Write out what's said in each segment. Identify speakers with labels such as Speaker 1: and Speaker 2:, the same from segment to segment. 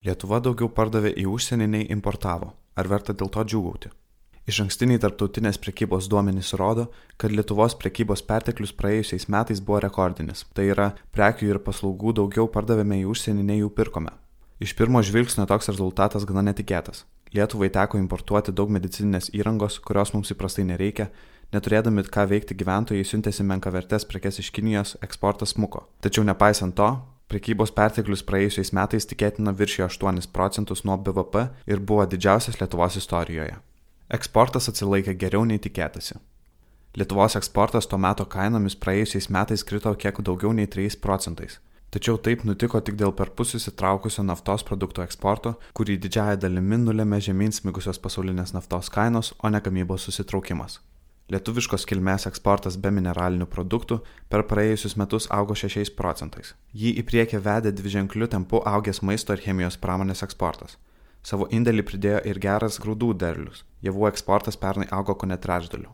Speaker 1: Lietuva daugiau pardavė į užsienį nei importavo. Ar verta dėl to džiūgauti? Iš ankstiniai tarptautinės prekybos duomenys rodo, kad Lietuvos prekybos perteklius praėjusiais metais buvo rekordinis. Tai yra, prekių ir paslaugų daugiau pardavėme į užsienį nei jų pirkome. Iš pirmo žvilgsnio toks rezultatas gana netikėtas. Lietuvai teko importuoti daug medicininės įrangos, kurios mums įprastai nereikia, neturėdami ką veikti gyventojai siuntėsi menkavertės prekes iš Kinijos, eksportas smuko. Tačiau nepaisant to, Prekybos perteklius praėjusiais metais tikėtina viršijo 8 procentus nuo BVP ir buvo didžiausias Lietuvos istorijoje. Eksportas atsilaikė geriau nei tikėtasi. Lietuvos eksportas tuo metu kainomis praėjusiais metais krito kiek daugiau nei 3 procentais. Tačiau taip nutiko tik dėl per pusę įsitraukusio naftos produktų eksporto, kurį didžiąją dalimi nulėmė žemyn smigusios pasaulinės naftos kainos, o ne gamybos susitraukimas. Lietuviškos kilmės eksportas be mineralinių produktų per praėjusius metus augo 6 procentais. Jį į priekį vedė dviženkliu tempu augęs maisto ir chemijos pramonės eksportas. Savo indėlį pridėjo ir geras grūdų derlius. Javų eksportas pernai augo ko net trečdaliu.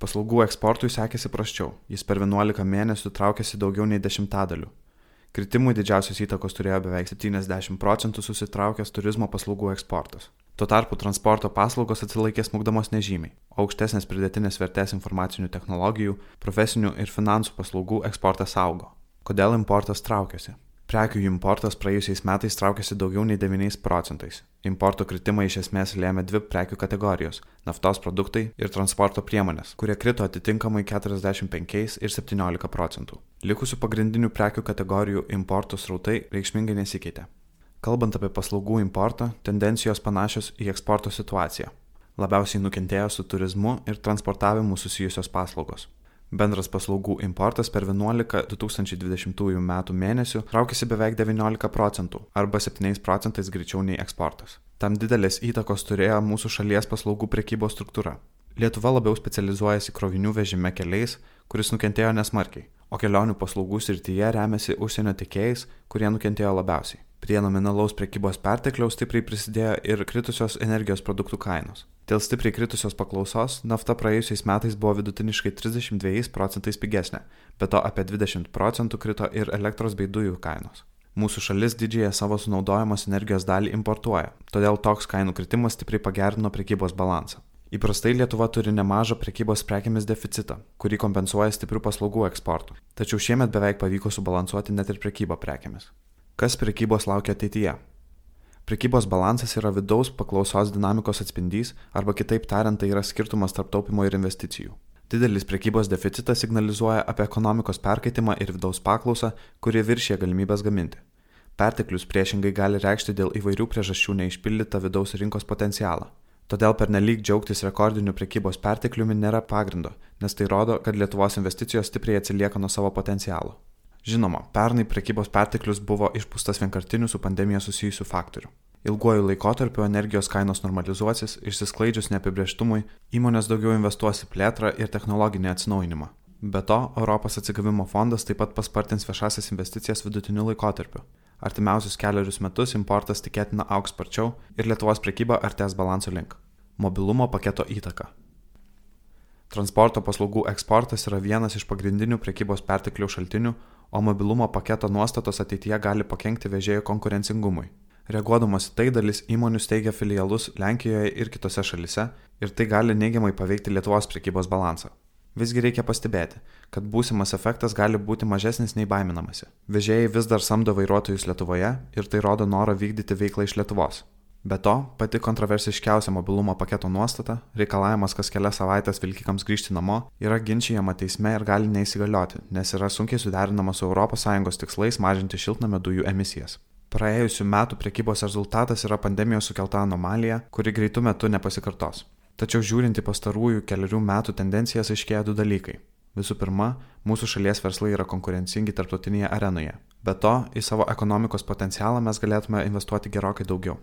Speaker 1: Paslaugų eksportui sekėsi praščiau, jis per 11 mėnesių traukėsi daugiau nei dešimtadaliu. Kritimui didžiausios įtakos turėjo beveik 70 procentų susitraukęs turizmo paslaugų eksportas. Tuo tarpu transporto paslaugos atsilaikė smūgdamos nežymiai, o aukštesnės pridėtinės vertės informacinių technologijų, profesinių ir finansų paslaugų eksportas augo. Kodėl importas traukiasi? Prekių importas praėjusiais metais traukėsi daugiau nei 9 procentais. Importo kritimą iš esmės lėmė dvi prekių kategorijos - naftos produktai ir transporto priemonės, kurie krito atitinkamai 45 ir 17 procentų. Likusių pagrindinių prekių kategorijų importo srautai reikšmingai nesikeitė. Kalbant apie paslaugų importą, tendencijos panašios į eksporto situaciją. Labiausiai nukentėjo su turizmu ir transportavimu susijusios paslaugos. Bendras paslaugų importas per 11 2020 m. mėnesių traukėsi beveik 19 procentų arba 7 procentais greičiau nei eksportas. Tam didelės įtakos turėjo mūsų šalies paslaugų prekybos struktūra. Lietuva labiau specializuojasi krovinių vežime keliais, kuris nukentėjo nesmarkiai, o kelionių paslaugų srityje remiasi užsienio tikėjais, kurie nukentėjo labiausiai. Prie nominalaus prekybos pertekliaus stipriai prisidėjo ir kritusios energijos produktų kainos. Dėl stipriai kritusios paklausos nafta praėjusiais metais buvo vidutiniškai 32 procentais pigesnė, bet to apie 20 procentų krito ir elektros bei dujų kainos. Mūsų šalis didžiąją savo sunaudojamos energijos dalį importuoja, todėl toks kainų kritimas stipriai pagerino prekybos balansą. Įprastai Lietuva turi nemažą prekybos prekiamis deficitą, kurį kompensuoja stiprių paslaugų eksportų. Tačiau šiemet beveik pavyko subalansuoti net ir prekybą prekiamis. Kas prekybos laukia ateityje? Prekybos balansas yra vidaus paklausos dinamikos atspindys arba kitaip tariant tai yra skirtumas tarp taupimo ir investicijų. Didelis prekybos deficitas signalizuoja apie ekonomikos perkaitimą ir vidaus paklausą, kurie viršė galimybės gaminti. Perteklius priešingai gali reikšti dėl įvairių priežasčių neišpildytą vidaus rinkos potencialą. Todėl pernelyg džiaugtis rekordiniu prekybos pertekliumi nėra pagrindo, nes tai rodo, kad Lietuvos investicijos stipriai atsilieka nuo savo potencialo. Žinoma, pernai prekybos perteklius buvo išpūstas vienkartinių su pandemija susijusių faktorių. Ilguoju laikotarpiu energijos kainos normalizuosis, išsisklaidžius neapibrieštumui, įmonės daugiau investuos į plėtrą ir technologinį atsinaujinimą. Be to, Europos atsigavimo fondas taip pat paspartins viešasias investicijas vidutiniu laikotarpiu. Artimiausius keliarius metus importas tikėtina auks sparčiau ir Lietuvos prekyba artės balanso link. Mobilumo paketo įtaka. Transporto paslaugų eksportas yra vienas iš pagrindinių prekybos perteklių šaltinių, o mobilumo paketo nuostatos ateityje gali pakengti vežėjų konkurencingumui. Reaguodamas į tai dalis įmonių steigia filialus Lenkijoje ir kitose šalise ir tai gali neigiamai paveikti Lietuvos prekybos balansą. Visgi reikia pastebėti, kad būsimas efektas gali būti mažesnis nei baiminamasi. Vežėjai vis dar samdo vairuotojus Lietuvoje ir tai rodo norą vykdyti veiklą iš Lietuvos. Be to, pati kontroversiškiausia mobilumo paketo nuostata - reikalavimas kas kelias savaitės vilkikams grįžti namo - yra ginčiama teisme ir gali neįsigalioti, nes yra sunkiai suderinama su ES tikslais mažinti šiltnamio dujų emisijas. Praėjusių metų prekybos rezultatas yra pandemijos sukelta anomalija, kuri greitų metų nepasikartos. Tačiau žiūrint į pastarųjų keliarių metų tendencijas aiškėja du dalykai. Visų pirma, mūsų šalies verslai yra konkurencingi tarptautinėje arenoje. Be to, į savo ekonomikos potencialą mes galėtume investuoti gerokai daugiau.